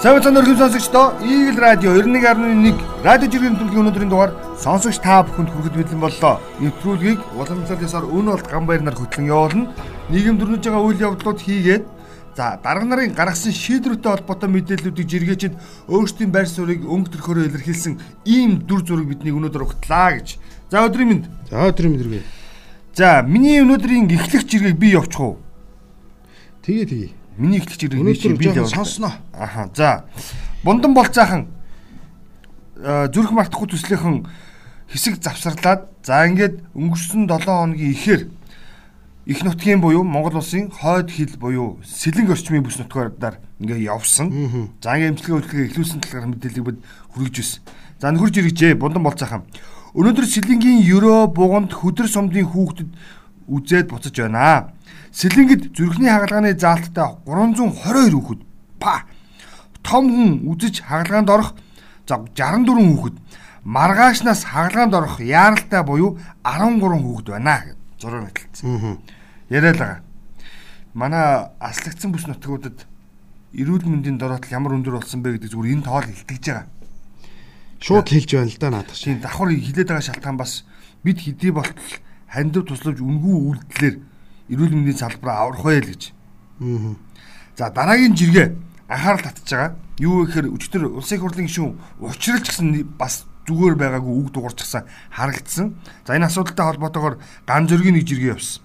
Сайн цан өргөн сонсогчдоо Eagle Radio 91.1 радио жиргэн төлгийн өнөөдрийн дугаар сонсогч та бүхэнд хүрэхэд бэлэн боллоо. Нэвтрүүлгийг уламжлалт ясаар өн болт гамбайр нар хөтлөн явуулна. Нийгэм дөрнөж байгаа үйл явдлууд хийгээд за дарга нарын гаргасан шийдвэртэй холбоотой мэдээллүүдийг жиргээчэд өөрсдийн байр суурийг өнгө төрхөөрөө илэрхийлсэн ийм дүр зураг бидний өнөөдөр угтлаа гэж. За өдрийн мэнд. За өдрийн мэнд үргээ. За миний өнөөдрийн эхлэх жиргэг би явуучих уу? Тэгээ тэгээ. Миний эхлэх жиргэг би чи би явуулах. сонсноо. Аха. За. Бундан болцаахан э, зүрх мартахгүй төслийнхэн хэсэг завсарлаад за ингээд өнгөрсөн 7 хоногийн ихээр их нутгийн буюу Монгол улсын хойд хил буюу сэлэнг орчмын бүс нутгаар ингээ явсан. За ингээ эмчилгээ хөтөлбөрийг эхлүүлсэн талаар мэдээллийг бид хүргэж байсан. За нөхөр жиргэжээ бундан болцаахан. Өнөөдөр сэлэнгийн ерөө буганд хөдөр сумдын хүүхдэд үзээд буцаж байна. Сэлэнгэд зүрхний хагалгааны заалттай 322 хүүхэд па том хүн үзэж хагалгаанд орох за 64 хүүхэд маргаашнаас хагалгаанд орох яаралтай буюу 13 хүүхэд байна гэж зураг мэтлэлцсэн. Яриад байгаа. Манай аслагдсан бүс нутгуудад эрүүл мэндийн дороотол ямар өндөр болсон бэ гэдэг зүгээр энэ тоол илтгэж байгаа. Шууд хэлж байна л да наадах. Тийм давхар хилээд байгаа шалтгаан бас бид хэдий болтол хандив туславж үнгүй үйлдэлээр эрүүл мэндийн салбараа аврах байл гэж. Аа. За дараагийн жиргээ анхаарал татж байгаа. Юу гэхээр өчтөр улсын хурлын гишүүн учралч гэсэн бас зүгээр байгаагүй үг дуурчсан харагдсан. За энэ асуудалтай холбоотойгоор ган зөргийн нэг жиргээ явсан.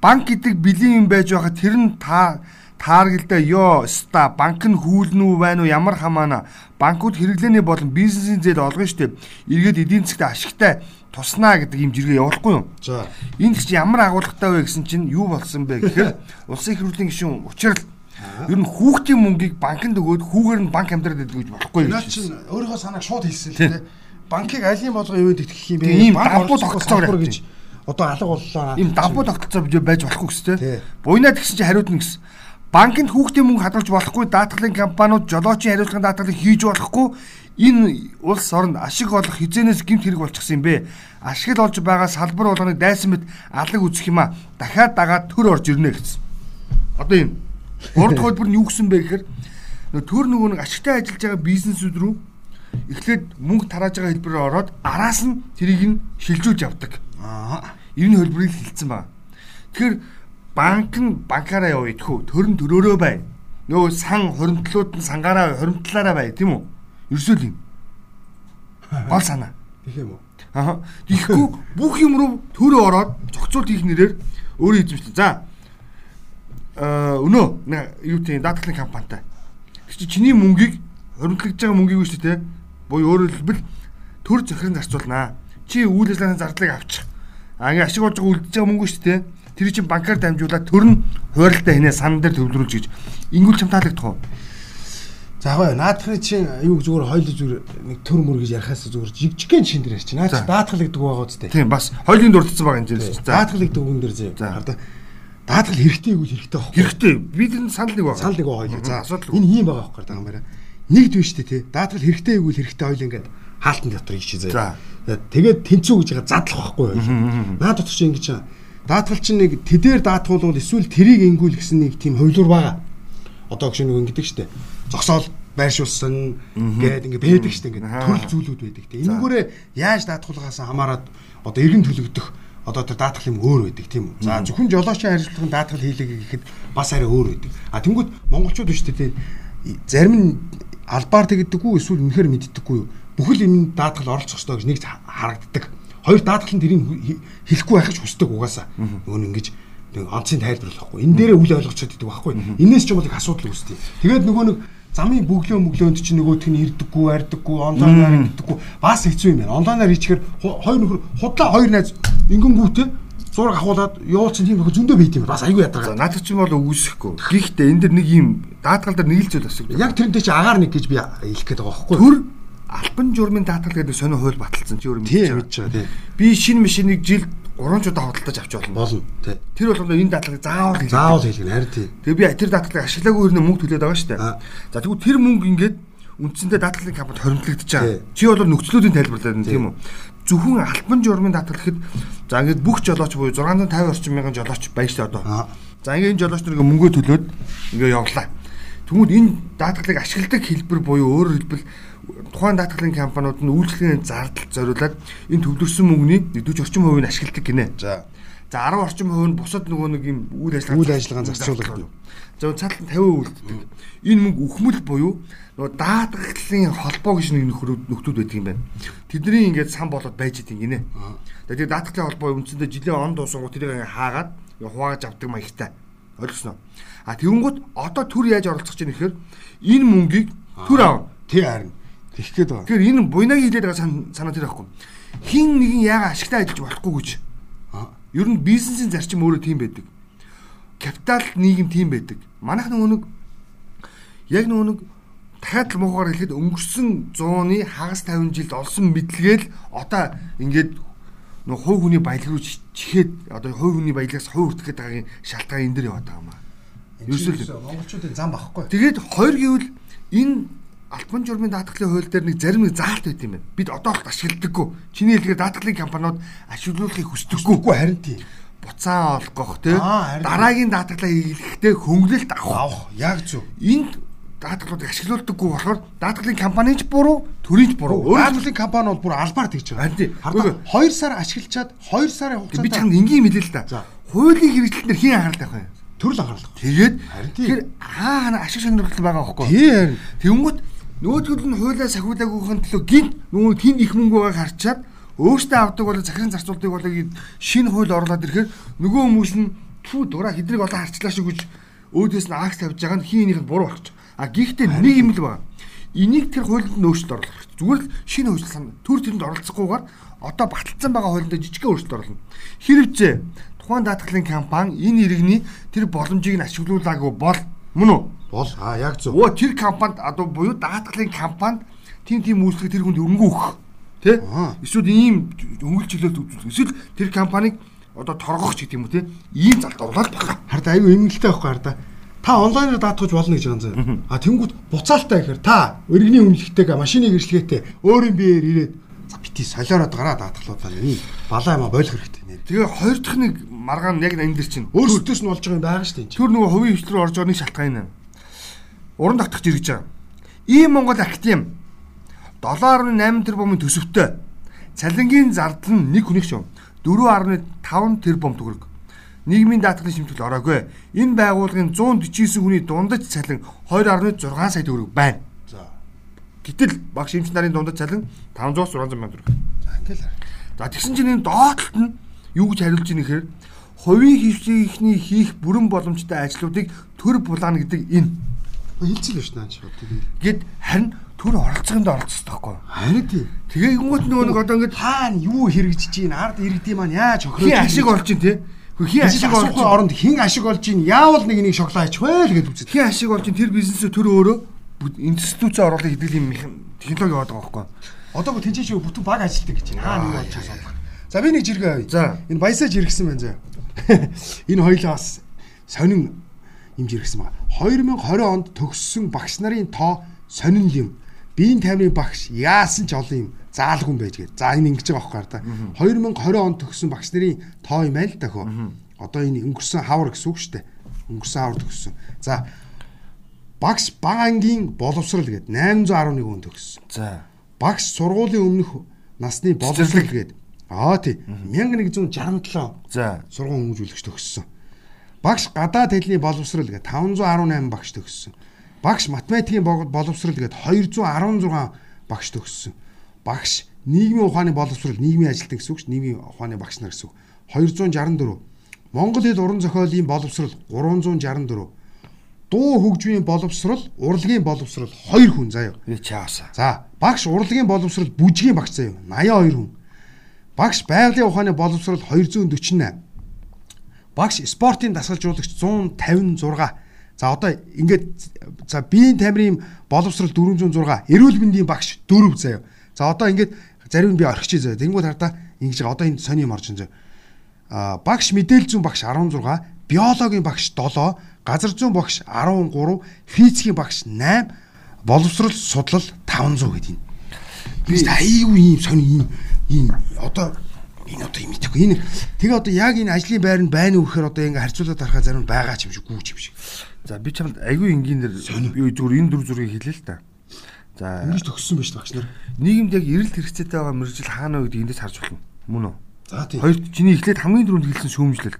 Банк гэдэг бэлэн юм байж байхад тэр нь та тааргалдаа ёо ста банк нь хүүлнэ үү байна уу ямар хамаана банкуд хэрэглээний болон бизнесийн зээл олгоно штеп эргээд эдийн засгт ашигтай туснаа гэдэг юм жиргээ явуулахгүй юу За. Энд чи ямар агуулгатай вэ гэсэн чинь юу болсон бэ гэхээр улсын их хурлын гишүүн учрал ер нь хүүхдийн мөнгийг банкнд өгөөд хүүгээр нь банк амьдраад байдаг гэж болохгүй Наа гэж. чин өөрийнхөө санааг шууд хэлсэн л Тийм. Банкыг алийн болгоо юу гэдэг юм бэ? Тийм, дампуу оролцохгүй тогтолцоогоор гэж одоо алга боллоо. Ийм дампуу тогтолцоо байж болохгүй Тий. гэстэй. Буйнаад гисэн чи хариуд нь гэсэн. Банкнд хүүхдийн мөнгө хадгалж болохгүй даатгалын компаниуд жолоочийн хариуцлагын даатгалыг хийж болохгүй энэ улс оронд ашиг олох хизээнээс гэмт хэрэг болчихсон юм бэ. Ашиг л олж байгаа салбар болгоныг дайсан мэт алаг үзэх юм а дахиад дагаад төр орж ирнэ гэсэн. Одоо юм. Урд хөлбөр нь юу гэсэн бэ гэхээр төр нөгөө нэг ашигтай ажиллаж байгаа бизнесүүд рүү эхлээд мөнгө тарааж байгаа хэлбэрээр ороод араас нь тэрийг нь шилжүүлж явдаг. Аа. Энэ хөлбөрийг хилцсэн байна. Тэгэхээр банк нь банкаараа яваа идэхүү төрн төрөөрөө бай. Нөгөө сан хуримтлууд нь сангаараа хуримтлаараа бай тийм үү? Ерсөөл юм. Гол санаа. Тэгэх юм уу? Аа. Тэгэхгүй бүх юм руу төрөө ороод зохицуулт хийх нэрээр өөрөө эзэмшлээ. За. Аа өнөө нэ юу тийм даатгалын компанитай. Тэр чи чиний мөнгийг хуримтлагдж байгаа мөнгийг үү шүү дээ. Буюу өөрөөр хэлбэл төр захирын зарцуулнаа. Чи үйл ажиллагааны зардлыг авчих. А ингээ ашиг олж байгаа үлдэж байгаа мөнгө шүү дээ. Тэр чинь банкар дамжуулаад төр нь хуваарлалтаа хинэ сан дээр төвлөрүүлж гэж. Ингүүл чам таалагдах уу? За хаваа наадахны чинь юу зүгээр хойлоо зүгээр нэг төр мөр гэж ярахаас зүгээр жигжигэн чин дээр чинь наад За. даатгал гэдэг байгаа үстэй. Тийм бас хоёлын дурдсан байгаа юм жирс. За. Даатгал гэдэг үгэн дээр зөө. За. Хараа даатгал хэрэгтэй юу хэрэгтэй байхгүй. Хэрэгтэй. Бид энэ санал нэг байна. Санал нэг хойлоо. За асуудал. энэ ийм байгаа байхгүй даа мээрэ. Нэгд биш үү те. Даатгал хэрэгтэй юу хэрэгтэй хойлоо ингээд хаалтан дотор За. зөө. Тэгээд тэнцүү гэж байгаа задлах байхгүй. Наад дотор чинь ингэж байгаа. Даатгал чинь нэг тэдээр даатгуулвал эсвэл тэрийг ингүүл гэсэн нэг тийм хувилуур байгаа. Одоо гэж нэг ингэдэг штэ. Зогсоол байршуулсан гээд ингэ байдаг штэ ингэ Аа. төрөл зүйлүүд байдаг те. Энэгээрээ яаж даатгуулгаас хамаарат одоо эргэн төлөгдөх одоо тэр даатгал юм өөр байдаг тийм үү. За зөвхөн жолоочийн харилцагын даатгал хийлэг гэхэд бас арай өөр байдаг. А тэнгууд монголчууд биш те зарим нь албаар тэгдэггүй эсвэл үнэхээр мэддэггүй юу. Бүхэл энэ даатгал оролцох ёстой гэж нэг харагддаг. Хоёр даатгал нь тэрийг хэлэхгүй байх гэж хүсдэг угаасаа. Нь ингэж нэг онцгийн тайлбар болохгүй. Энэ дээрээ үл ойлгочод идэг байхгүй. Энээс ч юм бол их асуудал үүсдэг. Тэгээд нөгөө нэг замын бүглөө мөглөөнд чи нөгөөтг нь ирдэггүй, ардаггүй, онлайнаар ирдэггүй. Бас хэцүү юм байна. Онлайнаар хийчихэр хоёр нөхөр худлаа хоёр найз ингэнгүүтээ зураг авахуулаад явуулсан тийм нөхөр зөндөө бийт юм. Бас айгүй ядаргаа. надад ч юм бол үүсэхгүй. Гэхдээ энэ дэр нэг юм даатгал дээр нэг л зүйл асууж. Яг тэрнтэй чи агаар нэг гэж би хэлэх гээд байгаа байхгүй. төр альбан журмын даатгал гэдэг сонио хууль баталсан чи өөр мэдчихэж байгаа. мэдж байгаа тийм. Би шинэ машиныг жилд 3 удаа хөдөлж авч болно. Болно тий. Тэр болгоно энэ даатгалыг заавал хийх. Заавал хэлгэн харин тий. Тэгээ би тэр даатгалыг ашиглаагүй хэрнээ мөнгө төлөөд байгаа шүү дээ. За тэгвэл тэр мөнгө ингээд үндсэндээ даатгалын компанид хоримтлагдаж Тий. байгаа. Чи бол нөхцлүүдийн тайлбарлаад байна тийм үү? Зөвхөн альбан журмын даатгал гэхэд за ингээд бүх жолооч буюу 650 орчим мянган жолооч дээ одоо. За ингээд энэ жолооч нар ингээ мөнгөө төлөөд ингээ явлаа. Тэгмүүд энэ даатгалыг ашигладаг хэлбэр буюу өөрөөр хэлбэл тухайн даатгалын компаниуд нь үйлчлэгийн зардал зориулаад энэ төвлөрсөн мөнгөний 40 орчим хувийг ашигладаг гинэ. За. За 10 орчим хувь нь бусад нөгөө нэг юм үйл ажиллагаа Үйл ажиллагаанд зарцуулдаг. За цаатал 50% үлддэг. Энэ мөнгө үхмэл буюу нөгөө даатгалын холбоо гэж нэг нөхдүүд байдаг юм байна. Тэдний ингээд сан болоод байж идэг гинэ. Тэгээд даатгалын холбоо үндсэндээ жилийн он дуусангууд тэрийг хаагаад хувааж авдаг маягтай. Ойлгосноо. А тэгэнгүүт одоо төр яаж оролцох чинь гэхээр энэ мөнгийг төр аав. Тий харин. Тэгэх гээд байгаа. Тэгэхээр энэ буйнагийн хилээд байгаа санаа тэр байхгүй. Хин нэгэн яага ашигтай ажиллаж болохгүй гэж. Ер нь бизнесийн зарчим өөрөө тийм байдаг. Капитал нийгэм тийм байдаг. Манайх нөгөө нэг яг нөгөө нэг дахиад л муугаар хэлэхэд өнгөрсөн 100-ны хагас 50 жилд олсон мэдлэгээл одоо ингээд нөгөө хувь хүний баялаг руу чихээд одоо хувь хүний баялагаас хувь хүртэх байгаагийн шалтгаан энэ дэр яваад байгаа юм аа. Ерөөсөө монголчуудын зам багхгүй. Тэгээд хоёр гэвэл энэ албан журмын даатгалын хууль дээр нэг зарим нэг заалт байт юм байна. Бид одоо л ашигладаггүй. Чиний хэлгээр даатгалын компаниуд ашиглуулахыг хүсдэггүй. Харин тий. Буцаан олгох тий. Дараагийн даатгалаа хийлгэхдээ хөнгөлөлт авах. Яг зөв. Энд даатгалуудыг ашиглуулдаггүй болохоор даатгалын компанич буруу, төрийнч буруу. Өөрөлдлийн компани бол бүр албаар тэгж байгаа. Харин тий. Хардаа 2 сар ашиглачаад 2 сарын би хугацаанд чамд энгийн хэлээ л За. Хуулийн хэрэгжилтнэр хийн анхаарал тавих юм. төрөл анхаарлах. Тэгээд тэгэхээр хаа хана ашиг сонирхол байгаа байхгүй. Тий харин. Тэнгүүт нөгөөдгөл нь хуулиа сахиулаагүйхэн төлөө гинт нөгөө тэн их мөнгө байгааг харчаад өөртөө авдаг бол захирын зарцуулдаг бол шинэ хууль оруулаад ирэхээр нөгөө хүмүүс нь түү дураа хэдрийг олон харчлаа шиг гэж өөдөөс нь акс тавьж байгаа нь хин энийх нь буруу болчих. А гэхдээ нэг юм л байна. Энийг тэр хуулинд нь өөрчлөлт оруулах хэрэгтэй. Зүгээр л шинэ хууль сан төр тэрэнд оролцохгүйгээр одоо баталсан байгаа хуулинд жижигхэн өөрчлөлт оруулна. Хэрвээ тухайн даатгалын компани энэ иргэний тэр боломжийг нь ашиглуулаагүй бол мөн үү? Бол аа яг зөв. Өө тэр компанид одоо буюу даатгалын компанид тийм тийм үйлчлэг тэр хүнд өрөнгө өгөх. Аа. Эсвэл ийм өнгөл чөлөөт үзүүлэх. Эсвэл тэр компанийг одоо торгох ч гэдэг юм уу те. Ийм залд оруулаад байгаа. Хард аюу эмгэлтэй байхгүй харда. Та онлайнаар даатгаж болно гэж байгаа юм заа. А тэнгууд буцаалтаа гэхээр та өргөний үнэлгээтэй машиныг иршлгээтэй өөрийн биеэр ирээд за бити солиороод гараа даатгалуулаа нэг балаа юм бойлох хэрэгтэй нэр. Тэгээ хоёр дахь нэг маргаан яг энэ дэр чинь. Өөрсдөөс нь болж байгаа юм байгаа шүү дээ. Тэр нөгөө хувийн рүү орж байгаа нэг шалтгаан юм. Уран тогтох жиргэж байгаа. Ийм Монгол актим 7.8 тэрбумын төсөвтэй цалингийн зардал нь нэг хүнийх шүү. 4.5 тэрбум төгрөг. Нийгмийн даатгалын шимтгэл ороогүй. Энэ байгууллагын 149 хүний дундаж цалин 2.6 сая төгрөг байна. За. Гэтэл багш эмч нарын дундаж цалин 500-600 сая төгрөг. За ингээл. За тэгсэн чинь энэ доотлолт нь юу гэж хариулж ийн гэхээр хувийн хвшигчний хийх бүрэн боломжтой ажлуудыг төр булаана гэдэг энэ Хилцэл биш наач шууд. гэд харин төр оролцохынд оролцох таахгүй. Харин тий. Тэгээ ингүүт нөгөө нэг одоо ингэж Хаана юу хэрэгжиж чинь ард иргэдийн маань яаж хохирож хин ашиг олж ин тий. Хин ашиг олж оронд хин ашиг олж ийн яавал нэг энийг шоглаач вэ л гэж үздэг. хин ашиг олж ин тэр бизнесээ төр өөрөө институцийн оруулах хэдэл юм технологи яваад байгаа байхгүй. Одоо гоо тэнцээч бүтэн баг ажилтдаг гэж байна. Аа нэг болж байгаа. За би нэг жиргээ авъя. За. Энэ баясаж иргсэн байна заа. Энэ хоёлаа бас сонин юм жиргсэн байна. 2020 онд төгссөн багш нарын тоо сонин юм. Биеийн таймрын багш яасан ч олон юм заалга хүн байж гээд. За энэ ингэж байгаа байхгүй да. 2020 онд төгссөн багш нарын тоо юм айл дахио. Одоо энэ өнгөрсөн хавар гэсэн үг шүү дээ. Өнгөрсөн хавар төгссөн. За багш бага ангийн боловсрал гээд 811 хүн төгссөн. За. Багш сургуулийн өмнөх насны боловсрал гээд аа тий 1167 За. сургууль хүмүүжүүлэгч төгссөн. Багш гадаад хэлний боловсрал гээд 518 багш төгссөн. Багш математикийн бо- боловсрал гээд 216 багш төгссөн. Багш нийгмийн ухааны боловсрал нийгмийн ажилтан гэсэн үг ш нийгмийн ухааны багш нар гэсэн үг. 264. Монгол хэл уран зохиолын боловсрал 364. Дуу хөгжмийн боловсрал, урлагийн боловсрал 2 хүн заяа. Би чааса. За, багш урлагийн боловсрал бүжгийн багш заяа 82 хүн. Багш байгалийн ухааны боловсрал 248. Багш спортын дасгалжуулагч 156. За одоо ингээд за биеийн тамирын боловсрал 406, эрүүл мэндийн багш 4 заяа. За одоо ингээд зарим нь би орхичих заяа. Тэнгүүд хардаа ингэж. Одоо энэ сони юм орж заяа. А багш мэдээлэл зүйн багш 16, биологийн багш 7, газар зүйн багш 13, физикийн багш 8, боловсрал судлал 500 гэдэг юм. Би аюу ийм сони ийм ийм одоо энэ одоо юм итгэхгүй энэ тэгээ одоо яг энэ ажлын байр нь байна уу гэхээр одоо ингээ харьцуулаад харахаа зарим нь байгаа ч юм шиг гүүч юм шиг. За би чамд айгүй энгийнээр юу зүгээр энэ дүр зургийг хэлээ л та. За Ингэж төгссөн байж багш нар. нийгэмд яг эрэлт хэрэгцээтэй байгаа мэрэгжил хаана вэ гэдгийг эндээс харж болно. Мөн үү? За тийм. Хоёр чиний эхлээд хамгийн түрүүнд хэлсэн шүүмжлэл.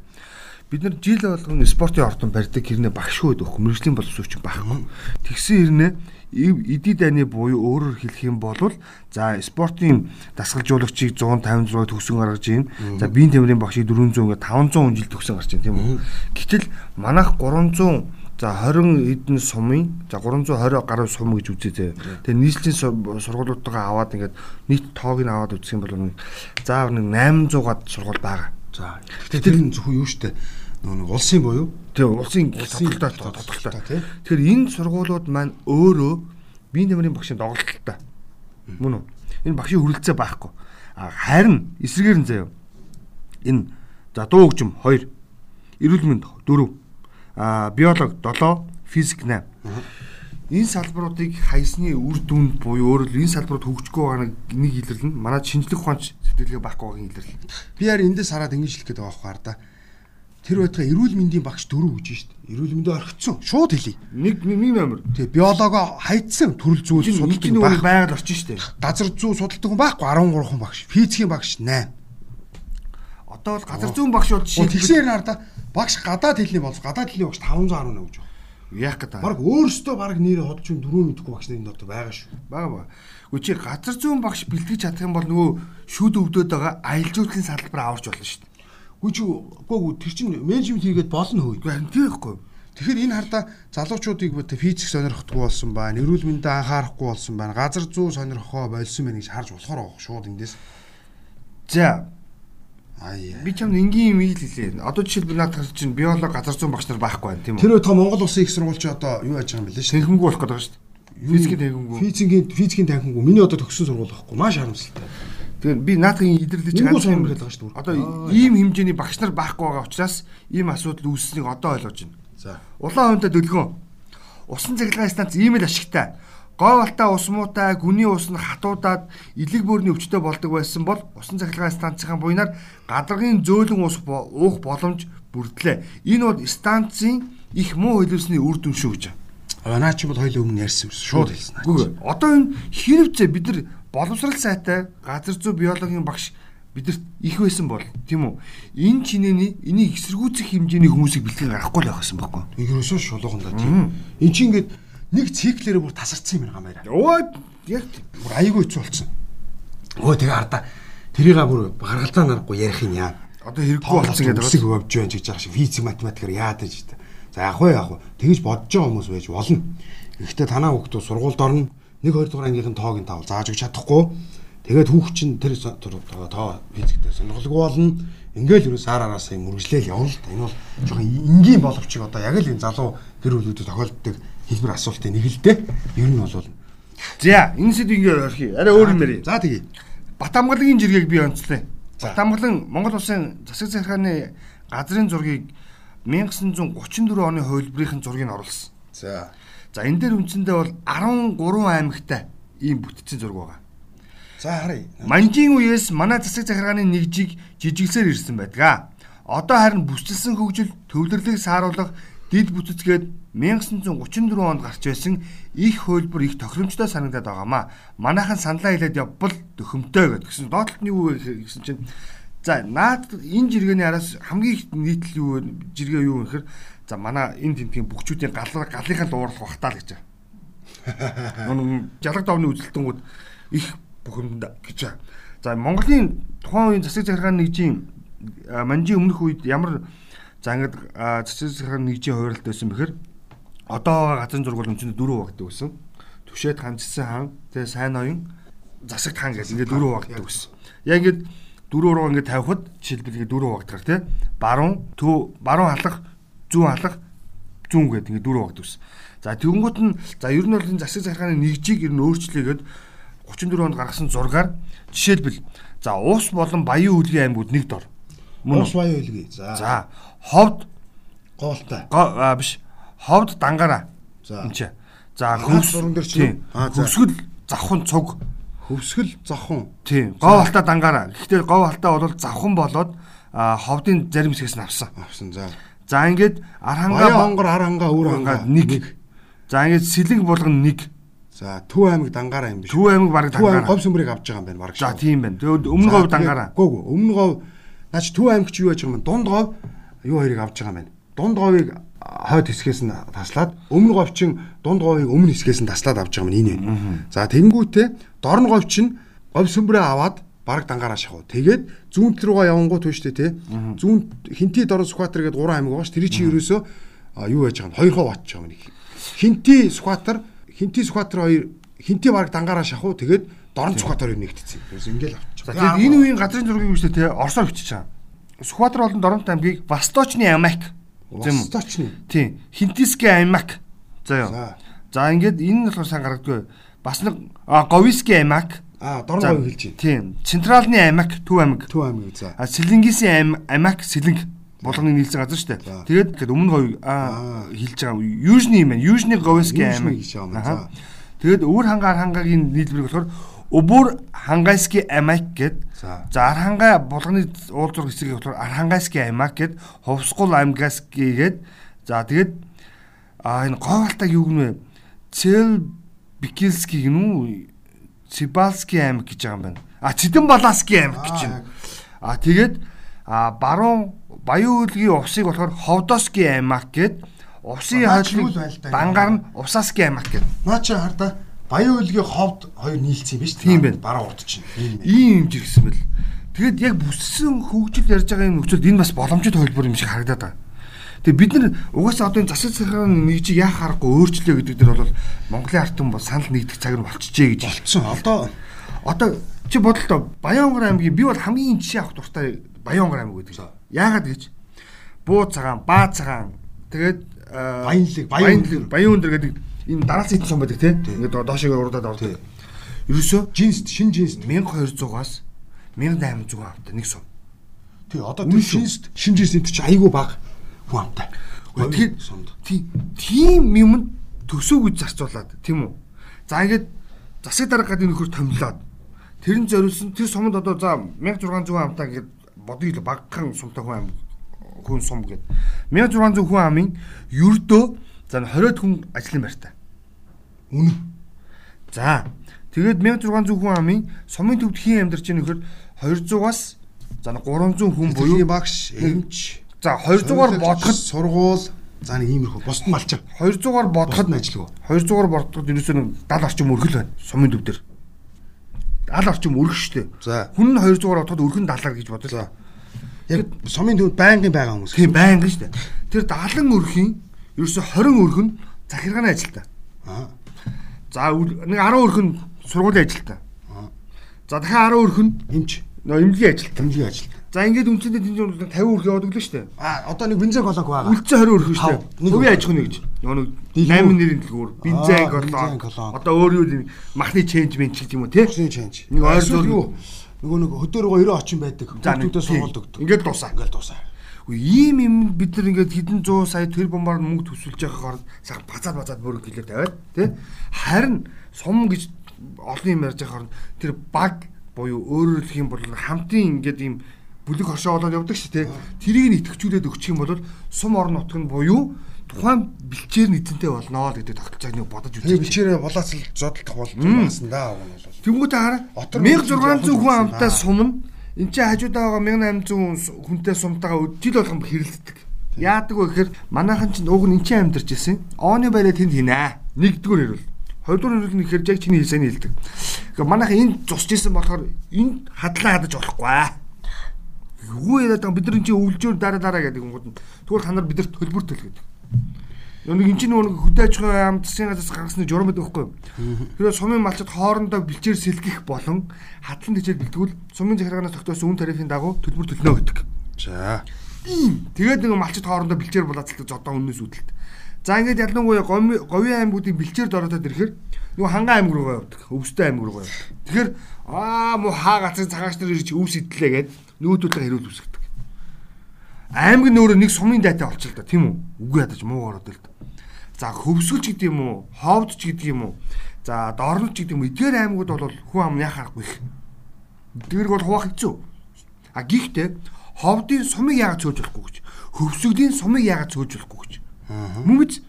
Бид нар жил болгон спортын ордон барьдаг хэрнээ багш шүү өгөх мэрэгжлийн боловсруучч байхгүй. Тэгсэн хэрнээ эдий дайны буюу өөрөөр хэлэх юм бол за спортын дасгалжуулагчийг 156 төгсөн гаргаж ийн. За биеийн тамирын багшийг 400 ингээд 500 жил төгсөн гарч ийн тийм үү. Гэтэл манайх 300 За 20 эдэн сумын за 320 гаруй сум гэж үзээ. Тэгээ нийслэлийн сургуулиудтайгаа аваад ингээд нийт тоог нь аваад үзэх юм бол заавар нэг 800-аад сургууль байгаа. За. Гэтэ тэр нь зөвхөн юу штэ нэг улсын буюу Тэгээ улсын тодорхойтой тодорхойтой. Тэгэхээр энэ сургуулиуд маань өөрөө биеийн тамирын багшийн доголдолтой. Мөн үү? Энэ багшийн хүрэлцээ байхгүй. А харин эсрэгээр нь заяа. Энэ за дуу хөгжим 2, эрүүл мэнд 4, а биолог 7, физик 8. Энэ салбаруудыг хайсны үр дүнд буюу өөрөөр энэ салбарууд хөгжихгүй байгаа нэг илэрлэл нь манай шинжлэх ухаанч сэтгэлгээ байхгүй байгаа илэрлэл. би яар эндээс хараад ингэж хэлэх гээд байгаа байхгүй да. Тэр байтугай эрүүл мэндийн багш дөрөв гэж штт. Эрүүл мэндэ орхицсон. Шууд хэлий. Нэг нэг номер. Тэгээ биологоо хайдсан төрөл зүйл судалдаг байх. байгаль орчин шүү дээ. Газар зүй судалдаг хүн байхгүй 13 хүн багш. Физикийн багш 8. Одоо бол газар зүүн багш бол жишээ тэгсэн ярина хараа багш гадаад хэлний болж гадаад хэлний багш 510 гэж байна. яах гэдэг. Бараг өөрөөсөө бараг нэрээ ходч юм дөрөв мэдхгүй багш нарын дотор байгаа шүү. Бага бага. Үгүй чи газар зүүн багш бэлтгэж чадах юм бол нөгөө шүд өвдөд байгаа аялал жуулчлалын салбар аварч болно шүү Гү чи үгүй тэр чин менежмент хийгээд болно хөөе. Үгүй байхгүй. Тэгэхээр энэ хардаа залуучуудыг бод физик сонирхдаггүй болсон байна. Эрүүл мэндэд анхаарахгүй болсон байна. Газар зүй сонирхоо болсон байна гэж харж болохоор байгаа шууд эндээс. За Аа. би чамд энгийн юм хэлээ. Одоо жишээлбэл наад тал чинь биолог газар зүүн багш нар байхгүй байна тийм үү? Тэр өтө Монгол улсын их сургууль чи одоо юу яаж байгаа юм бэлээ шүү. Тэнхэмгүй болох гэдэг шүү дээ. Физикийн тэнхэмгүй. Физикийн физикийн танхимгүй. Миний одоо төгссөн сургууль байхгүй. Маш харамсалтай. Тэгэхээр би наадхын идэрлэж Энгүү ганц юм байгаа шүү дээ. Одоо ийм хэмжээний багш нар байхгүй байгаа учраас ийм асуудал үүссэнийг одоо ойлгож байна. За. Улаан хувьтай дөлгөн. Усан цахилгаан станц ийм л ашигтай. Говалтаа ус муутай, гүний ус нь хатуудаад илэг бөөрийн өвчтөй болдог байсан бол усан цахилгаан станцын буйнаар гадаргын зөөлөн ус уух боломж бүрдлээ. Энэ бол станцын их муу хөлөөсний үр дүн шүү гэж. Аа наа чи бол хоёул өмнө ярьсан шууд хэлсэн. Үгүй одоо энэ хэрвээ бид нар боловсрал сайтай газар зүй биологийн багш бидэрт их байсан бол тийм үү энэ чинээний энийг эсэргүүцэх хэмжээний хүмүүсийг бэлтгэн гаргахгүй л байхсан байхгүй Игэрөөсөө шулуухан да тийм. Эн чи ингээд нэг циклэрээ бүр тасарсан юм гамаараа. Өө яг Бүр аягүй хэцүү болсон. Өө тэгээ ардаа тэрийг бүр гаргалзаа нарахгүй ярих юм яа. одоо хэрэггүй болсон гэдэг үсэг өвж байна гэж яах шиг физик математикаар яад гэж та. За яг уу яг уу тэгэж бодож байгаа хүмүүс байж болно. Гэхдээ танаа хүүхдүүд сургуульд орно. 1 2 дугаар ангийнхан тоог нь таавал зааж өгч чадахгүй. Тэгээд хүүхд чинь тэр тоо физиктэй сонирхолгүй болно. Ингээл юу сар араасаа мөргөжлөөл явна л та. Энэ бол жоохон энгийн боловч одоо яг л энэ залуу гэр бүлүүдэд тохиолддог хэлбэр асуултын нэг л дээ. Ер нь бол За энэ сэдв ингээд орхи арай өөр юм ярив За тэгье. Батамгалын жиргэг би онцлоо За. Батамгалан Монгол улсын засаг захиргааны газрын зургийг 1934 оны хувилбарын зургийг оруулсан За. За энэ дээр үндсэндээ бол 13 аймагтай ийм бүтцийн зураг байгаа За харъя. Манжийн үеэс манай засаг захиргааны нэгжийг жижигсээр ирсэн байдаг. Одоо харин бүсчилсэн хөгжил төвлөрлийг сааруулах дид бүтцгээд 1934 онд гарч байсан их хөлбөр их тохиромжтой санагдаад байгаамаа. Манайхан саналаа хэлээд явбал дөхөмтэй гэдэг. Гэсэн доотлолт нь юу вэ гэсэн чинь за наад энэ жиргэний араас хамгийн их нийтлэл юу вэ? жиргээ юу вэ гэхээр за манай энэ тэмдгийн бүгчүүдийн гал галынхаа луурлах бахтаа л гэж. Нүн жалаг давны үзэлтэнгүүд их бухимданд гэж. байна. За Монголын тухайн үеийн засаг захиргааны нэгжийн манжийн өмнөх үед ямар за ингээд засаг захиргааны нэгжийн хувааралт байсан бэхээр одоо газрын зураг бол өнчөнд дөрөв багтдаг байсан. Түшээд ханцсан хаан тэгээ сайн ноён засагт хаан гэж ингээд дөрөв багтдаг байсан. Яг ингээд дөрөв руу ингээд тавихад жишээлбэл дөрөв багтдаг тий. Баруун төв баруун халах зүүн халах зүүн гэдэг ингээд дөрөв багтдаг байсан. За тэгэнгүүт нь за ер нь бол энэ засаг захиргааны нэгжийг ер нь өөрчлөөгээд 34 онд гаргасан зургаар жишээлбэл за уус болон баян үлгийн аймагуд нэг дор. Мөн Уус үү? баяа үлгий. За. За ховд Гоолтай. го- а, биш ховд дангаараа. За. Энд чи. За хөвс? Аа. Хөвсгөл завхан цуг. Хөвсгөл зохон. Тийм. Гов халтаа дангаараа. Гэхдээ гов халтаа бол завхан болоод ховдын зарим хэсгээс нь авсан. Авсан за. За ингээд Архангаа хонгор ар хангаа өр хангаа нэг. За ингээд Сэлэнг болгоно нэг. За Төв аймаг дангаараа юм биш. Төв аймаг баг дангаараа. говь сүмбрийг авч байгаа юм байна баг. За тийм байна. Тэгээд өмнө говь дангаараа. Гүү гүү өмнө говь наач Төв аймаг чи юу яаж байгаа юм? Дунд говь юу хоёрыг авч байгаа юм байна. Дунд говийг хойд хэсгээс нь таслаад өмнө говь чин дунд говийг өмнө хэсгээс нь таслаад авч байгаа юм энэ байна. За тэгэнгүүтээ дорн говь чин говь сүмбрээ аваад бараг дангаараа шахав. Тэгээд зүүнт руугаа явангууд түүш тэ тэ. Зүүн хинти дорн сүхатар гэдэг 3 аймаг байгаа ш. Тэр чи ерөөсөө юу яаж байгаа юм? Хоёр очиж байгаа юм нэг. Хинти сүхатар хинти сүхатар хоёр хинти бараг дангаараа шахав. Тэгээд дорн сүхатар хоёр нэгтцсэн. Тэрс ингээл авчих. Тэгээд энэ үеийн газрын зургийг юу штэ те орсоор бичиж байгаа. Сүхбаатар болон Доронт аймгийг Восточны аймаг. Восточны. Тийм. Хинтискийн аймаг. За. За. За ингээд энэ нь болохоор сан гаргадгүй. Бас нэг а, Говискийн аймаг. А дорн говь хэлж байна. Тийм. Централны аймаг, Төв аймаг. Төв аймаг за. А Сэлэнгисийн аймаг, Сэлэнг болгоныг нийлсэн газар шүү дээ. Тэгээд тэгээд өмнө говь а хэлж байгаа. Южны юм байна. Южны Говискийн Южны аймаг. гэж байгаа юм. Тэгээд өвөр хангаар хангагийн нийлбэр болохоор Өбөр хангайский аймаг гэд За. Архангай булганы уулзуур хэсгийг болохоор Архангайский аймаг гэд Ховсгол аймгайский гэд за тэгээд а энэ говалтаг юу гэнэ Цэл Бикилский гэнүү Сибалский аймаг гэж байгаа юм байна. А Цэдэн Балаский аймаг гэж байна. А тэгээд а баруун Баян үлгийн увсыг болохоор Ховдоский аймаг гэд байл та. дангаар нь Увсаский аймаг гэд. Наа чи хардаа Баян үлгийн ховд хоёр нийлцсэн үү? Тийм байна. Бараа урд чинь. Ийм юм жиргсэн бэл. Тэгэд яг бүссэн хөгжил ярьж байгаа юм нөхцөлд энэ бас боломжит хөлбөр юм шиг харагдаад байгаа. Тэгээ бид нар угаасаа одоо энэ засаг захиргааны нэг чи яах аргагүй өөрчлөө гэдэг дээр бол Монголын ард түмэн бол санал нэгдэх цаг нь болчихжээ гэж. Болцсон. Одоо Одоо чи бодлоо Баянгар аймгийн би бол хамгийн жишээ авах дуртай Баянгар аймаг гэдэг. Яагаад гэж? Буу цагаан, баа цагаан. Тэгээд э, Баянлаг, Баян өндөр. Гэдэг энэ идэх сон байдаг тийм. Ингээд доошоо урдаад ордог. Ерөөсөө жинс шин жинс. 1200-аас 1800 авдаг нэг сум. Тий одоо тэр шүү. шинс шин жинс энэ чи айгүй баг хүн амтай. Тэгэхээр сумд. тийм юм төсөв гэж зарцуулаад тийм үү. За ингээд засаг дарга гадны нөхөр томлоод тэр нь зориулсан тэр сумд одоо за 1600 амтаа ингээд бодъё л багхан сумтай хүн ам хүн сум гээд 1600 хүн амын ердөө за 20 хүн ажлын байртай. Үнэ. За тэгээд 1600 хүн амын сумын төвд хийн амьдарч байгаа нөхөр 200-аас за 300 хүн Буюу багш, эмч, за 200-аар бодоход сургуул за нэг иймэрхүү бусд нь малчаа. 200-аар бодоход нь ажилгүй. 200-аар бодоход ерөөсөө нэг 70 орчим өргөл байна. Сумын төв дээр. 70 орчим өргөх штэ. За. Хүн нь 200-аар бодоход өргөн 70-аар гэж бодож. За. Яг сумын төвд байнгын байгаа хүмүүс. Тийм байнга штэ. Тэр 70 өрхийн ерөөсөө 20 өргөн захиргааны ажилтаа. Аа. За нэг 10 өргөн сургуулийн ажилтаа. Аа. За дахиад 10 өргөн Эмч, нөө эмнэлгийн ажилтаа. тэмжгийн ажил. За ингээд үндсэндээ тэнд бол 50 өргөн яваад өглөө штэ. А одоо нэг бензин колонк байгаа. Үлдсэн 20 өргөн штэ. Өргөн. аж ахуйн гэж. Нөгөө нэг Дэлгүүр. 8 нэрийн дэлгүүр, бензин колон. Одоо өөр юу юм махны ченжмент ч гэдэг юм уу те. Боксын чанж. Нэг ойр юу? Нөгөө нэг хөдөөргөө 90 очин байдаг. Тийм. сургууль өгдөг. Ингээд дуусаа. Ингээд дуусаа. Ийм юм бид нар ингээд хэдэн зуун сая тэр бомбаар мөнгө төсвөлж байгаа хооронд сах бацаад бацаад бүр гэлээ тавиад тий харин сум гэж олон юм ярьж байгаа хооронд тэр баг буюу өөрөөр хэлэх юм бол хамтын ингээд ийм бүлэг хоршоо болоод явдаг шүү тий тэрийг нь итгэвчүүлээд өгчих юм бол сум орон нутг нь буюу тухайн бэлчээр нийтэнтэй болноо л гэдэг тогтолцоог нэг бодож Тэр үзье. бичээрээ булаацал зодтолдох бол туумаасан да уг нь бол. Тэнгүүтээ хараа Отор 1600 хүн амтай сум нь энэ чинь хажуудаа байгаа 1800 хүнтэй сумтайгаа жил болгон хэрэлддэг. Яадаг вэ гэхээр манайхан чинь уг нь энэ чинь амьдарч ирсэн.Ооны байраа тэнд хийнэ. Нэгдүгээр хэрүүл. Хоёрдугаар нь ихээр яг чиний хэлсэний хэлдэг. Гэхдээ манайхан энд зусж исэн болохоор энд хадлаа хадаж болохгүй. Юу яриад байгаа бид нар энэ чинь өвлжөөр дараа дараа гэдэг юм гот. Тэгвэл та нар бидэрт төлбөр төл гэдэг. Нэг энэ чинь нэг хөдөө аж ахуйн ам засгийн газраас гаргасны журам байдаг байхгүй юу? Тэгэхээр сумын малчид хоорондоо бэлчээр сэлгэх болон хадлан тэжээл бэлтгүүл сумын захиргаанаас тогтоосон үн тарифын дагуу төлбөр төлнө гэдэг. За. Тэгээд нэг малчид хоорондоо бэлчээр булаацалдаг зодон үнээс үүдэлт. За ингээд ялангуяа говийн аймагуудын бэлчээр доротод ирэхээр нөгөө ханган аймаг руугаа явдаг. Өвстэй аймаг руугаа явдаг. Тэгэхээр аа муу хаа гацын цагаач нар ирж өвс идлээ гэд нүүдүүдээ хэрүүл үсгдэг. Аймаг нь өөрөө нэг сумын дайтай болчихл та тийм үү? Үгүй ядаж муу ороод л та. За хөвсгөлч гэдэг юм уу? Ховдч гэдэг юм уу? За дорнч гэдэг юм уу? Эдгээр аймагуд бол хүн ам яхах аргагүй их. Эдгэрг бол хуваах хэцүү. А гихтээ ховдын сумыг яагаад цөөж болохгүй гэж. хөвсгөлийн сумыг яагаад цөөжүүлэхгүй гэж. Мөн биз?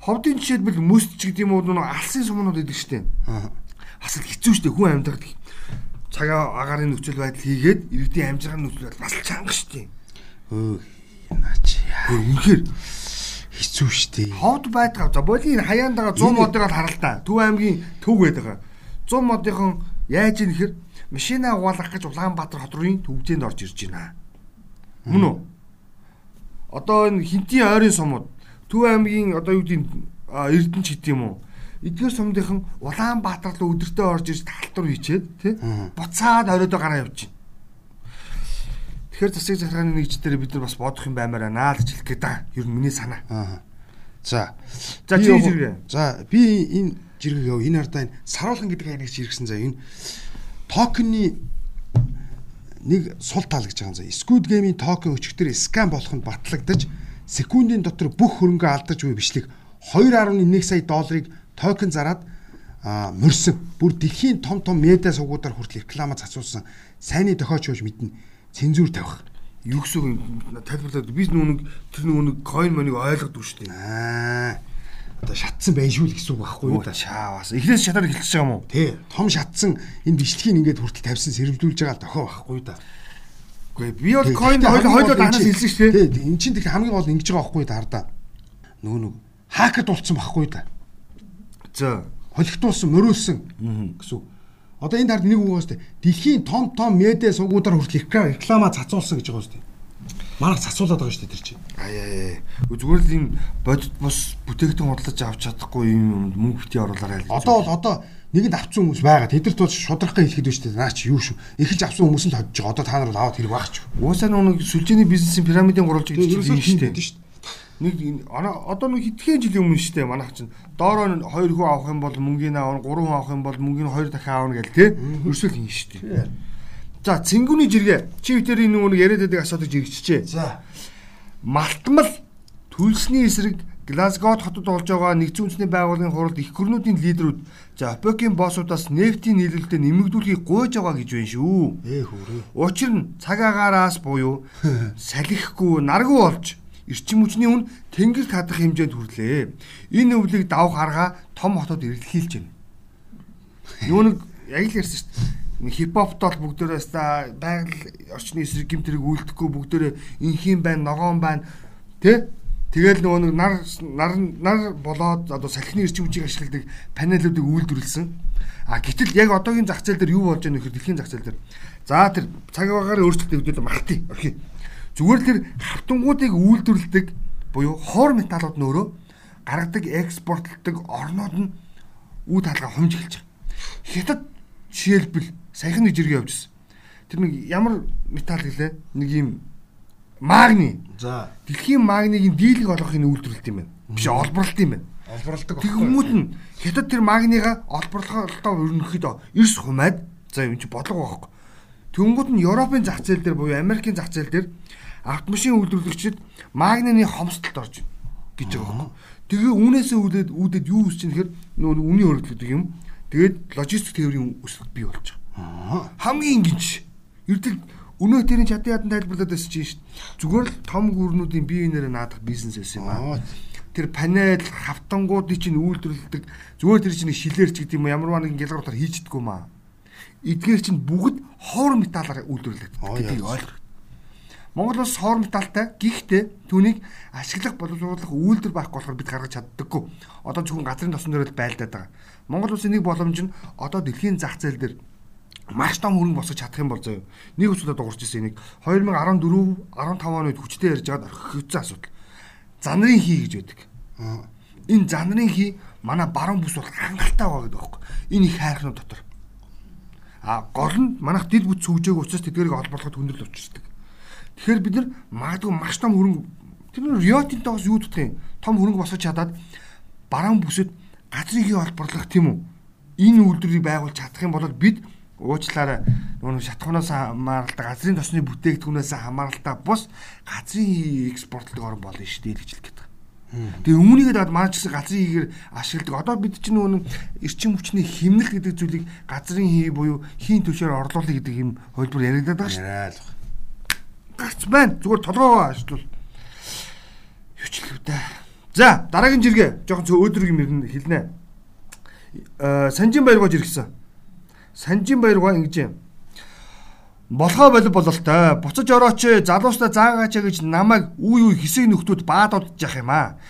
Ховдын жишээлбэл мөст ч гэдэг юм уу нэг алсын сумнууд идэг штеп. Асал хэцүү штеп хүн амьдардаг. Цагаа агарын нөхцөл байдал хийгээд иргэдийн амжиргааны нөхцөл байдал бас чанга штеп. Өө наач яа. Үнэхээр хэцүү штеп. Ховд байдаг. За болийн хаяандагаа 100 модыг л харалтаа. Төв аймгийн төв байдаг. 100 модынхон яаж ийм хэр машина угаалгах гэж Улаанбаатар хот руу төвжээнд орж ирж байна. Мөн үү? Одоо энэ хинтийн ойрын сумууд Төв аймгийн одоо юу гэдэг Эрдэнэ ч гэдэг юм уу? Эдгээр сумдынхан Улаанбаатар руу өдөртөө орж ирж талтур хийчээд тий буцаад оройдоо гараа явж байна. Тэгэхээр засаг захиргааны нэгж дээр бид нар бас бодох юм баймаар байна л гэж хэлэх гээд ер нь миний санаа. Аа. За. За чи зэрэг. За би энэ жиргэг яв энэ ардаа энэ саруулхан гэдэг хаягч иргсэн за энэ токенны нэг сул тал гэж байгаа юм. Squid Game-ийн токен өчигдөр скам болох нь батлагдаж секундын дотор бүх хөрөнгө алдаж буй бичлэг 2.1 сая долларыг токен зарад мөрсөн. Бүр дэлхийн том том медиа сувгуудаар хүртэл реклама цацуулсан сайнны дохиоч гэж мэднэ. Цензур тавих. Юу гэсэн тайлбарлаад би нүг тэр нүг coin money ойлгодог шүү дээ. Аа. Одоо шатсан байж шүү л гэсэн үг байхгүй юу да. Чаавас. Эхнээс шатаар хэлчихэж байгаа юм уу? Тий. Том шатсан энэ бичлэгийг ингээд хүртэл тавьсан сэрвэлдүүлж байгаа дохио байхгүй да. Үгүй би бол coin хоёул хоёул анаас хэлсэн шүү дээ. Тий, эн чинь тэг хамгийн гол ингэж байгаа байхгүй да хардаа. Нөгөө нэг хакер дулцсан байхгүй да. За, холигтуулсан, мөрөөсөн гэсэн. Одоо энэ тард нэг үг байгаа шүү дээ. Дэлхийн том том медиа сувгуудаар хүртэл реклама цацуулсан гэж байгаа шүү дээ. Манайх цацуулаад байгаа шүү дээ тэр чинь. Аа зүгээр л энэ бодит бус бүтээгдэхүүн худалдаж авч чадахгүй юм мөнгө битгий оруулаарай л. Одоо бол одоо нэгэнд авцсан хүмүүс байгаа. Тэдэрт бол шудрахгын хэлэхэд биш үү? Наа чи юу шүү. Эхэлж авсан хүмүүс нь тодж байгаа. Одоо та нар бол аваад хэрэг багч. Уусаа нэг сүлжээний бизнесийн пирамидын гурвалж гэж хэлсэн шүү дээ. Нэг одоо нэг хэдхэн жилийн өмнө шүү дээ манайх чинь доороо 2 хүн авах юм бол мөнгөний аавна 3 хүн авах юм бол мөнгөний 2 дахин аавна гэл тээ. Өрсөл хийн шүү дээ. За цэнгүүний жиргээ чи битэрийн нэг яриад байдаг асуудыг жиргчжээ. За малтмал төлсний эсрэг Глазгод хотод болж байгаа нэгдсэн үндэсний байгууллагын хуралд их гүрнүүдийн лидерүүд за Апекийн боссуудаас нефтийн нийлүүлэлтэд нэмэгдүүлэхийг гуйж байгаа гэж байна шүү. Ээ хүрээ. Учир нь цаг агаараас буюу салхихгүй наргуу болж эрчим хүчний үн тэнгэрт хадах хэмжээнд хүрлээ. Энэ өвлийг давх арга том хотод эрэлхийлж байна. Юу нэг яг л ярьсан шүү дээ хипхопт бол бүгдээрээ ста байгаль орчны эсрэг гимтрийг үйлдэхгүй бүгдээрээ инхийн байна, ногоон байна. Тэ? Тэгэл нөгөө нэг нар нар нар болоод одоо салхины эрчим хүчийг ашигладаг панелуудыг үйлдвэрлэсэн. А гэтэл яг одоогийн зах зээл дээр юу болж байгаа нөхөр дэлхийн зах зээл дээр. За тэр цаг агаар өөрчлөлттэй хөдөлгөөн мартыг. Орхи. Зүгээр л тэр хавтангуудыг үйлдвэрлэдэг буюу хоор металлууд нь өөрөө гаргадаг экспортлдог орнууд нь үе талгаа хомжиглж байгаа. Хятад жишээлбэл саяхан нэг жиргээ явуулсан. Тэр нэг ямар металл гэлээ? Нэг юм магний. За. Дэлхийн магнигийн дийлэг олгохын үйлдвэрлэлт юм байна. Биш олборлолт юм байна. Олборлдог. Тэг хүмүүд нь хятад тэр магнига олборлохоо өрнөхөд эрс хумаад за юм чи бодлого байхгүй. Тэнгүүд нь Европын зах зээл дээр буюу Америкийн зах зээл дээр автомашин үйлдвэрлэгчид магнины хомсдолд орж гэж байгаа байхгүй. Тэгээ үүнээсээ үүдээд үүдээд юу үсч чинь тэгэхээр нөө үний хөрөлдөг юм. Тэгээд логистик тээврийн өсөлт бий болж байгаа. Хамгийн энгийнч. Эрдэл Өнөө тэрийн чадан ядан тайлбарлаад байсан чинь шүү дээ. Зүгээр л том гүрнүүдийн бие биенээрээ наадах бизнес байсан юм аа. Тэр панел, хавтангуудыг чинь үйлдвэрлэдэг. Зүгээр тэр чинь шилээрч гэдэг юм ямар нэгэн гялгартаар хийждэггүй маа. Эдгээр чинь бүгд хоор металлаар үйлдвэрлэдэг. Гэдгийг ойлгох. Монгол улс хоор металлтай. Гэхдээ түүнийг ашиглах боловсруулах үйлдвэр байхгүй болохоор бид гаргаж чаддаггүй. Одоо зөвхөн газрын тосон дээр л байлдаад байгаа. Монгол улсын нэг боломж нь одоо дэлхийн зах зээл дээр маш том хөрөнгө босгож чадах юм бол заяа. Нэг өчигдөр дуурч ирсэн энийг 2014 15 оны үед хүчтэй ярьж байгаад орхигдсан асуудал. Занрын хий гэж байдаг. Энэ занрын хий манай баруун бүс бол хангалттай байгаа гэдэг байхгүй. Энэ их хайрхнууд дотор. А гол нь манайх дид бүт сүгжээг учраас тэдгэрийг олборлоход хүндрэл учирдаг. Тэгэхээр бид нар магадгүй маш том хөрөнгө тэр нь Риотын тоос юу дутх юм? Том хөрөнгө босгож чадаад баруун бүсэд газрын хий олборлох тийм үү? Энэ үйлдвэрийг байгуулж чадах юм бол бид уучлаарай нөгөө шатхуунаас хамааралтай газрын тосны бүтээгдэхүүнээс хамааралтай бус газрын экспортлог орн болно шүү дээ гэж хэлгээд байгаа. Тэгээ үүнийгээ даад маань ч гэсэн газрын хийгээр ашигладаг. Одоо бид чинь нөгөө эрчим хүчний химнэл гэдэг зүйлийг газрын хий буюу хийн түвшээр орлуулах гэдэг юм хөлбөр яригадаад байгаа шүү. гарч байна. Зүгээр толгоогоо ашиглал. Юу ч хэлэх вэ? За, дараагийн жиргээ жоохон өөдрөг юм хэлнэ. Э Санжин баяргоо жиргсэн. Санжин баяргоо ингэж юм. Болохоо болов бололтой. Буцаж орооч залуустай заагаач гэж намайг үе үе хэсэг нөхдүүд баадуудж явах юм аа.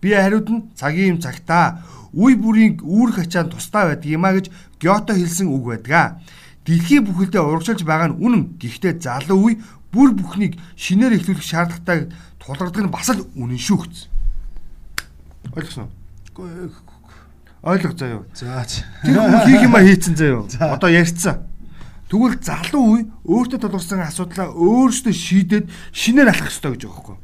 Би хариуд нь цагийн юм цагтаа үе бүрийн үүрх ачаанд тустай байдаг юм а гэж Гёто хэлсэн үг байдаг. Дэлхийн бүхэлдээ урагшилж байгаа нь үнэн. Гэхдээ залуу үе бүр бүхнийг шинээр эхлүүлэх шаардлагатай тулгардаг нь бас л үнэн шүү гэж. Ойлгосон уу? Ойлго заяа. За. Тэр хүн хийх юм а хийцэн заяа. Одоо ярьцсан. Тэгвэл залуу үе өөртөө тулгарсан асуудлаа өөрсдөө шийдээд шинээр алах ёстой гэж байгаа байхгүй.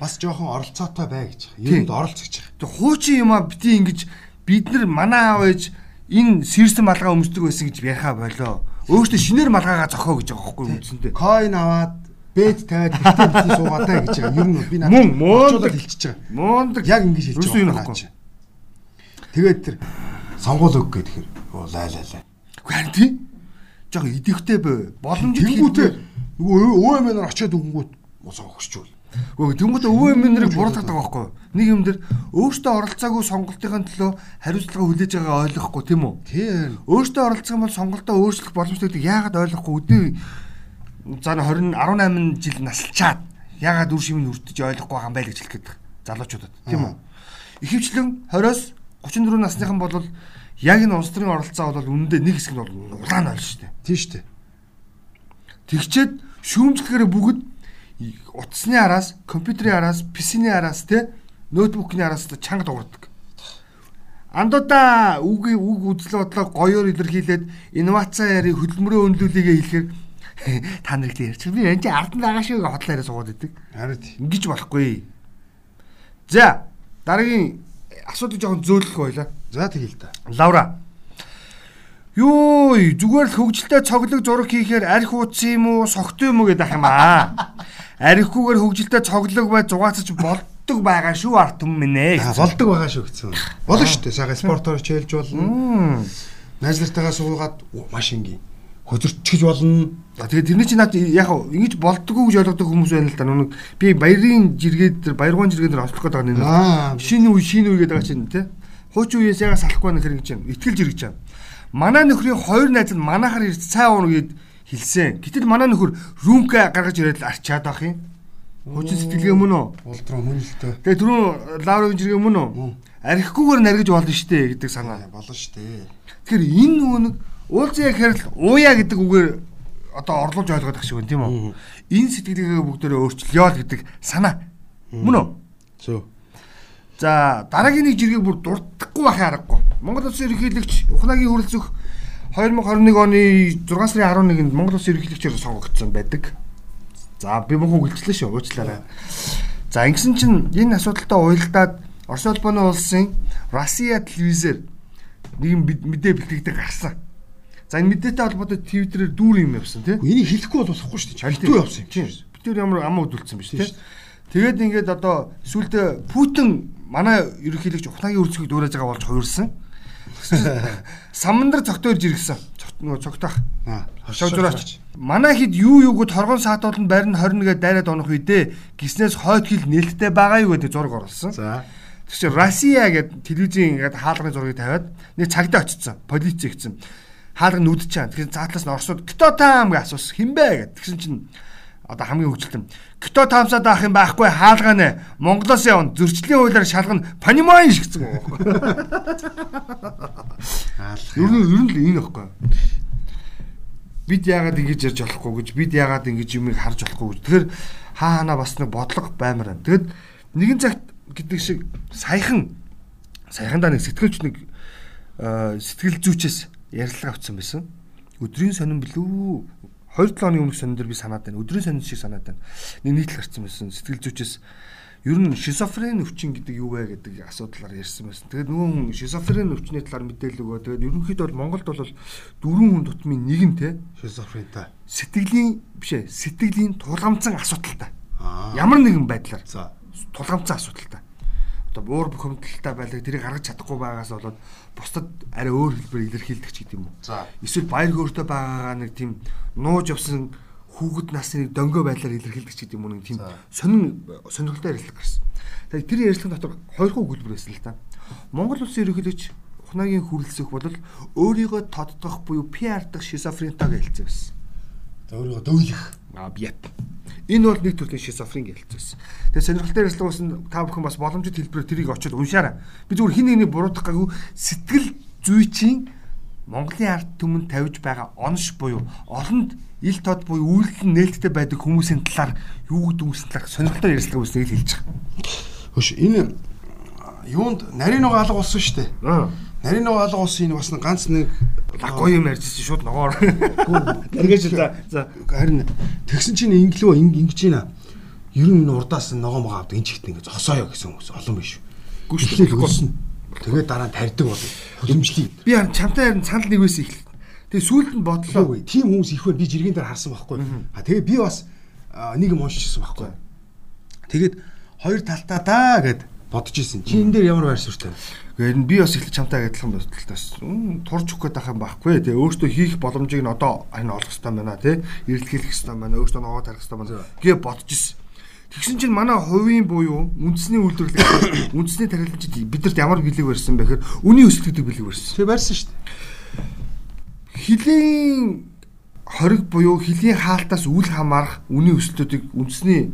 Бас жоохон оролцоотой бай гэж. Юунд оролцож. Тэг хуучин юм а бити ингэж бид нар манай аав ээж энэ сэрсэн малгай өмсдөг байсан гэж яриахаа болоо. Өөртөө шинээр малгайгаа зохио гэж байгаа байхгүй үндсэндээ. Койн аваад бэд тавиад битээ битээ суугаатай гэж байгаа. Ер нь би надад Мөн, муундаг. хэлчихэж байгаа. Муундаг Яг ингэж хэлж юм байгаа. Тэгээд тэр сонгуул өг гэхээр оо лай лай лай. Харин тий. Жог идэвхтэй бай. Боломжит Тэнгүүтээ нөгөө өөмөнөр очиод өгөнгүүт муу сонгогч үл. Гэхдээ тэнгуүтээ өвөө минерийг буруутгадаг байхгүй. Нэг юм дэр өөртөө оролцоогүй сонголтын төлөө хариуцлага хүлээж байгааг ойлгохгүй тийм үү? Тийм. Өөртөө оролцох юм бол сонголтоо өөрчлөх боломжтой гэдэг яагаад ойлгохгүй өдөө за 20 18 жил насалчаад яагаад үр шимийг үрдэж ойлгохгүй байгаа юм байл гэж хэлэх гээд залуучуудад тийм үү? Ихэвчлэн 20-оос 34 насныхан бол яг энэ улс төрийн оролцоо бол үнэндээ нэг хэсэг нь бол улаан ойл шүү дээ. Тийм шүү дээ. Тэгчээд шүүмжлэхээр бүгд утасны араас, компьютерийн араас, PC-ний араас те ноутбукны араас чанга дуурдаг. Андуудаа үг үг үзэл бодлоо гоёор илэрхийлээд инноваци яри хөдөлмөрөө өнлүүлээгээ хэлэхээр та нарыг ярьж би энэ ард нь байгаа шүү гэж хотлоо яриа суугаад идэг. Харин. Ингиж болохгүй. За дараагийн асуудал жоохон зөөлөх байлаа. За тэгэл та. Лавра. Юу зүгээр л хөгжилтэй цоглог зураг хийхээр арх ууц юм уу, согтой юм уу гэдэг юм аа. Архгүйгээр хөгжилтэй цоглог бай зугаацч болдог байгаа шүү арт юм минь ээ. болдог байгаа шүү гэсэн. Болно шүү дээ. Сага спортоор чийлж болно. Найз нартайгаа суугаад оо, маш ингийн. Хөдөрчихж болно. За тэгээд тэрний чинь наад яг ингэж болдгоо гэж ойлгодог хүмүүс байна л да. Нүг би баярын жиргээд тэр баяргуун жиргээд тэр ослох гэдэг нэг. Шинэ үе шинэ үе гэдэг байгаа чинь тий. Хуучин үеэс яга салахгүй нэг хэрэг чинь итгэл жиргэж байгаа. Манай нөхрийн хоёр найз нь манахаар ирж цай уурна гэд хэлсэн. Гэтэл манай нөхөр рүмка гаргаж ирээд л арчаад байх юм. Хуучин сэтгэлгээ мөн үү? Улдраа мөн л дээ. Тэгээ түрүүн лаврын жиргээ мөн үү? Архихгүйгээр наргиж болно штэ гэдэг санаа. Болно шүү дээ. Тэгэхээр энэ нөгөө нэг уулзаа гэхээр л ууя гэдэг үгээр одоо орлуулж ойлгоод байх шиг байна тийм үү? Энэ сэтгэлгээгээ бүгдээрээ өөрчлөё л гэдэг санаа. Мөн үү? Зөө. За дараагийн нэг жиргэг бүр дурдахгүй байхын аргагүй. Монгол Улсын ерөнхийлөгч Ухнагийн хүрэлцэх 2021 оны 6 сарын 11-нд Монгол Улсын ерөнхийлөгчөөр сонгогдсон байдаг. За би мөн хүлчлээ шүү уучлаарай. За ингэсэн чинь энэ асуудалтай уялдаад Орос улбаны улсын Россия телевизээр нэгэн мэдээ бэлтгэдэг гарсан. За энэ мэдээтэй холбоотой Твиттерээр дүүр юм явсан тий. Энийг хэлэхгүй бол болохгүй шүү дээ. Хэлтүү явсан юм Тийм. чинь. Бид тэр ямар амаа хөдөлсөн биш Тийм тий. Тэгээд ингээд одоо сүултээ Путин манай ерөнхийлөгч Ухнагийн үрцгийг дүүрэж байгаа болж хувирсан. Самандар цогтойрж иргсэн. Цогт нөгөө цогтоох. Аа. Шавжраач. Манай хэд юу юуг торгон саатууланд байрны 21-ээр дайраад онох үедээ гиснээс хойд хил нээлттэй байгаа юу гэдэг зураг оруулсан. За. Чинь Россия гэдэг телевизийн ингээд хаалганы зургийг тавиад нэг цагдаа очсон. Полиц ихсэн. Хаалга нүдэж чаа. Тэгэхээр цаатлаас нь орсууд кто там гэж асуусан. Хинбэ гэд. Тэгсэн чинь одоо хамгийн хөвгөлтөн. Кто тамсаад авах юм байхгүй хаалгаа нэ. Монголоос явна. Зөрчлийн хуулиар шалгана. Панимайн шигцэн. Аалах. Ер нь ер нь л энэ ихгүй. Бид яагаад ингэж ярьж болохгүй гэж бид яагаад ингэж юмыг харж болохгүй гэж. Тэгэхээр хаа ханаа бас нэг бодлого баймар байна. Тэгэд нэгэн цагт гэдэг шиг саяхан саяхандаа нэг сэтгэлч нэг э, сэтгэл зүйчээс ярилцлага авсан байсан. Өдрийн сонин билүү 2-7 оны өмнөх сонин дээр би санаад байна. Өдрийн сонин шиг санаад байна. Нэг нийтлэл гарсан байсан. Сэтгэл зүйчээс ер нь шизофрен өвчин гэдэг юу вэ гэдэг асуудлаар ярьсан байсан. Тэгээд нөгөө хүн шизофрен өвчний талаар мэдээлэл өгөө. Тэгээд ерөнхийдөө бол Монголд бол дөрвөн хүн тутмын нэг нь те Шизофрентай. сэтгэлийн биш ээ сэтгэлийн тулгамдсан асуудалтай. Ямар нэгэн байдлаар За. тулгамдсан асуудалтай. Одоо уур бухимдалтай байлаа тэрийг гаргаж чадахгүй байгаас болоод бусдад арай өөр хэлбэр илэрхийлдэг ч гэдэг юм уу. За. Эсвэл баяр хөөртэй байгаагаа нэг тийм нууж явсан хүүхэд насны дөнгөө байдлаар илэрхийлдэг ч гэдэг юм уу нэг тийм сонин сонирхолтой ярилцлага гарсан. Тэгэхээр тэр ярилцлага дотор хоёр хуу хөтөлбөр байсан л та. Монгол улсын ерөнхийлөгч ухнаагийн хүрэлцэх бол өөрийгөө тодтох буюу PR дах шизофрентаг хэлцээ байсан. За өөрийгөө дөөлөх. Аа бияп. Энэ бол нэг төрлийн шизофрен хэлцээ байсан. Тэгээ сонирхолтой ярилцлага болсон та бүхэн бас боломжит хэлбэрээр тэрийг очиод уншаарай. Би зүгээр хин нэгний буруутгах гайгүй сэтгэл зүйчийн Монголын ард түмэнд тавьж байгаа онш буюу олонд ил тод буюу үйлдэл нээлттэй байдаг хүмүүсийн талаар юу гэдэг үгс талаар сонирхолтой ярилцлага үүснийг хэлж байгаа. Хөш энэ юунд нарийн нэг алга болсон шүү дээ. Нарийн нэг алга болсон энэ бас ганц нэг гоё юм ярьжсэн шууд ногоор. Тэргэж за за харин тэгсэн чинь инглөө ингэж байна. Ер нь урдаас ногоо мого авдаг энэ чигт ингэ зогсоё гэсэн хүмүүс олон биш. Гүшлэл гүсэн. Тэгээд дараа нь тарьдаг бол хөлөмжлий. Би чамтай харин санал нэг байсан их. Тэгээ сүүлд нь бодлоо. Тийм хүмүүс их байна. Би жиргэн дээр харсан байхгүй. А тэгээ би бас нэг юм уншижсэн байхгүй. Тэгээд хоёр талтаа даа гэд бодож исэн. Чи энэ дээр ямар байр суурьтай? Тэгээд би бас их чамтай адилхан бодлоос турж өгөх гэдэг юм байхгүй. Тэгээ өөртөө хийх боломжийг нь одоо харин олох хэрэгтэй байна тий. Эрэлхийлэх хэрэгтэй байна. Өөртөө ногоо тарих хэрэгтэй байна. Гэ бодож исэн. Тэгсэн чинь манай хувийн буюу үндэсний үйлдвэрлэл үндэсний тархилагчид бидэрт ямар бэлэг барьсан бэ гэхээр үний өсөлт гэдэг бэлэг барьсан. Тэг барьсан шүү дээ. Хилийн хориг буюу хилийн хаалтаас үл хамаарах үний өсөлтүүдийг үндэсний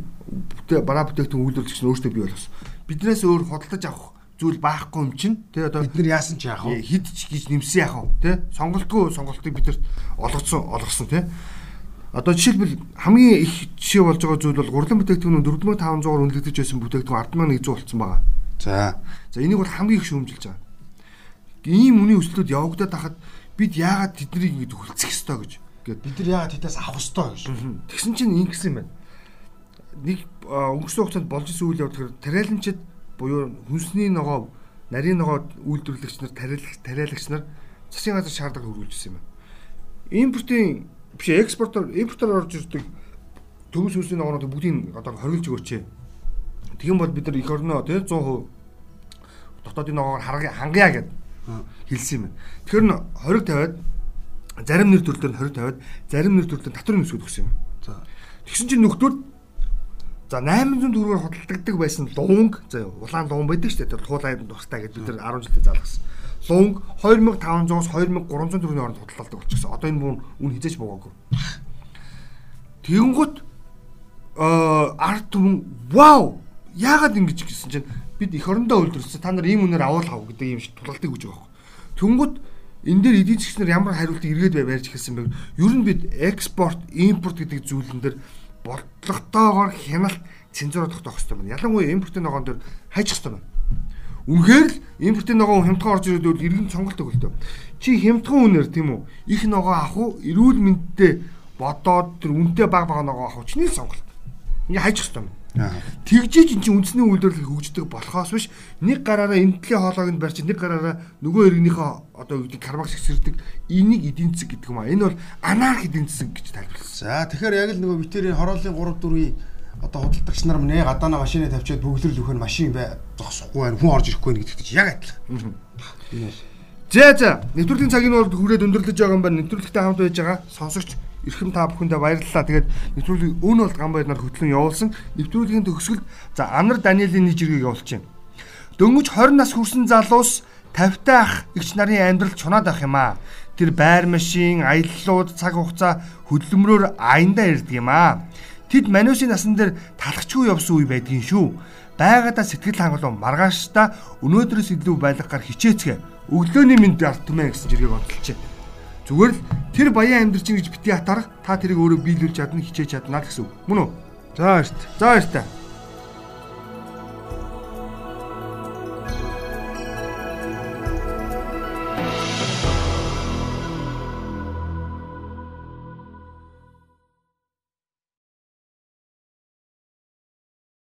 бараа бүтээгдэхүүн үйлдвэрлэгч нь өөртөө бий болгосон. Биднээс өөр худалдаж авах зүйл байхгүй юм чинь тий одоо бид нар яасан ч яах вэ хэд ч гэж нэмсэн яах вэ тий сонголтгүй сонголтыг бидэрт олгоцсон олгосон тий Одоо жишээлбэл хамгийн их жишээ болж байгаа зүйл бол гурлан бүтээгдэхүүн 4500-аар үнэлэгдэж байсан бүтээгдэхүүн 10100 болсон байгаа. За. За энийг бол хамгийн их шүүмжилж байгаа. Ийм үний өслүүд явагдаад хахад бид яагаад тэднийг ингэж хүлцэх ёстой гэж. Гэт бид нар яагаад тэдээс авах ёстой гэж. Тэгсэн чинь ингэсэн юм байна. Нэг өнгөрсөн хугацаанд болж исэн үйл явдал тариаланчид буюу хүнсний ногоо, нарийн ногоо үйлдвэрлэгч нар, тариалагч, нар засгийн газар шаардлага хөрвүүлжсэн юм байна. Импортын биш экспортоор импортоор орж ирдэг төмс хүнсний ногоонууд бүгдийг одоо хоригдж өгөөч. Тэгэн бол бид нар эх орноо тий 100% дотоодын ногоогоор хангая гэд хэлсэн юм байна. Тэгэхээр н 20 тавиад зарим нэр төрлөөр 20 тавиад зарим нэр төрлөөр татвар нэмсгүүд өгсөн юм. За. Тэгсэн чинь нөхдүүд За 800 төгрөгөөр худалдагддаг байсан луунг за улаан луун байдаг шүү дээ. Туулайд дуртай гэж бид нар 10 жилдээ залгасан лунг 2500-аас 2300 төгрөгийн хооронд худалдаалдаг болчихсон. Одоо энэ бүхэн үн хизээж буугаагүй. Тэгэнгүүт аа арт түмэн вау яагаад ингэж гэсэн чинь бид эх орондоо үйлдвэрлэсэн та нар ийм үнээр авал хав гэдэг юм шиг тулгалтыг өгж байгаа юм. Тэнгүүт энэ дээр эдийн засгч нар ямар хариултыг эргээд барьж эхэлсэн бэ? Ер нь бид экспорт, импорт гэдэг зүйлэн дээр бодлоготойгоор хяналт цензур тогтоох хэрэгтэй байна. Ялангуяа импортын ногоон дээр хайчих хэрэгтэй байна. Үнэхээр л импортын ногоо хямдхан орж ирээд бол иргэн сонголт өгөлтөө. Чи хямдхан үнээр тийм үү? Их ногоо авах уу? Эрүүл мэндтэй бодоод тэр үнэтэй баг баг ногоо авах уу? Чиний сонголт. Ингээ хайчих хэвээр юм. Тэгжиж эн чинь үндэсний үйлдвэрлэл хөгждөг болохоос биш нэг гараараа эмтлийн хоолойг нь барьж нэг гараараа нөгөө иргэнийхөө одоо юу гэдэг карбакс хэсэрдэг энийг эдийн засаг гэдэг юм а. Энэ бол анарх эдийн засаг гэж тайлбарласан. За тэгэхээр яг л нөгөө битэрийн хорооллын 3 4-ийн одоо худалдагч нар нэ гадаана машины тавьчаад өгөх нь машин бай зогсохгүй байна хүн орж ирэхгүй нэгдэг чинь яг адилхан. За за нэвтрүүлгийн цагийн урд хүрээд өндөрлөж байгаа юм байна. Нэвтрүүлэгтэй хамт байж байгаа сонсогч эрхэм та бүхэндээ баярлалаа. Тэгээд нэвтрүүлгийн өн болт гамбайр нар хөтлөн явуулсан. Нэвтрүүлгийн төгсгөлд за Анар Даниэлийн нэг жиргэг явуулчих юм. Дөнгөж 20 нас хүрсэн залуус 50 та ах эгч нарын амьдрал чунаад авах юм аа. Тэр байр машин, аяллууд, цаг хугацаа хөдөлмөрөөр аяндаа ирдэг юм аа. Тэд маниусын насан дээр талахчгүй явсан үе байдгийн шүү. Байгаадаа сэтгэл хангалуун маргааштай өнөөдрөөс илүү байлгахаар хичээцгээ. Өглөөний минь арт түмэн гэсэн жиргэг бодлоо. Зүгээр л тэр баян амьдрчин гэж бити хатарах та тэрийг өөрөө биелүүлж чадна хичээж чадна гэсэн үг. Мөн үү? За баярт. За баяртай.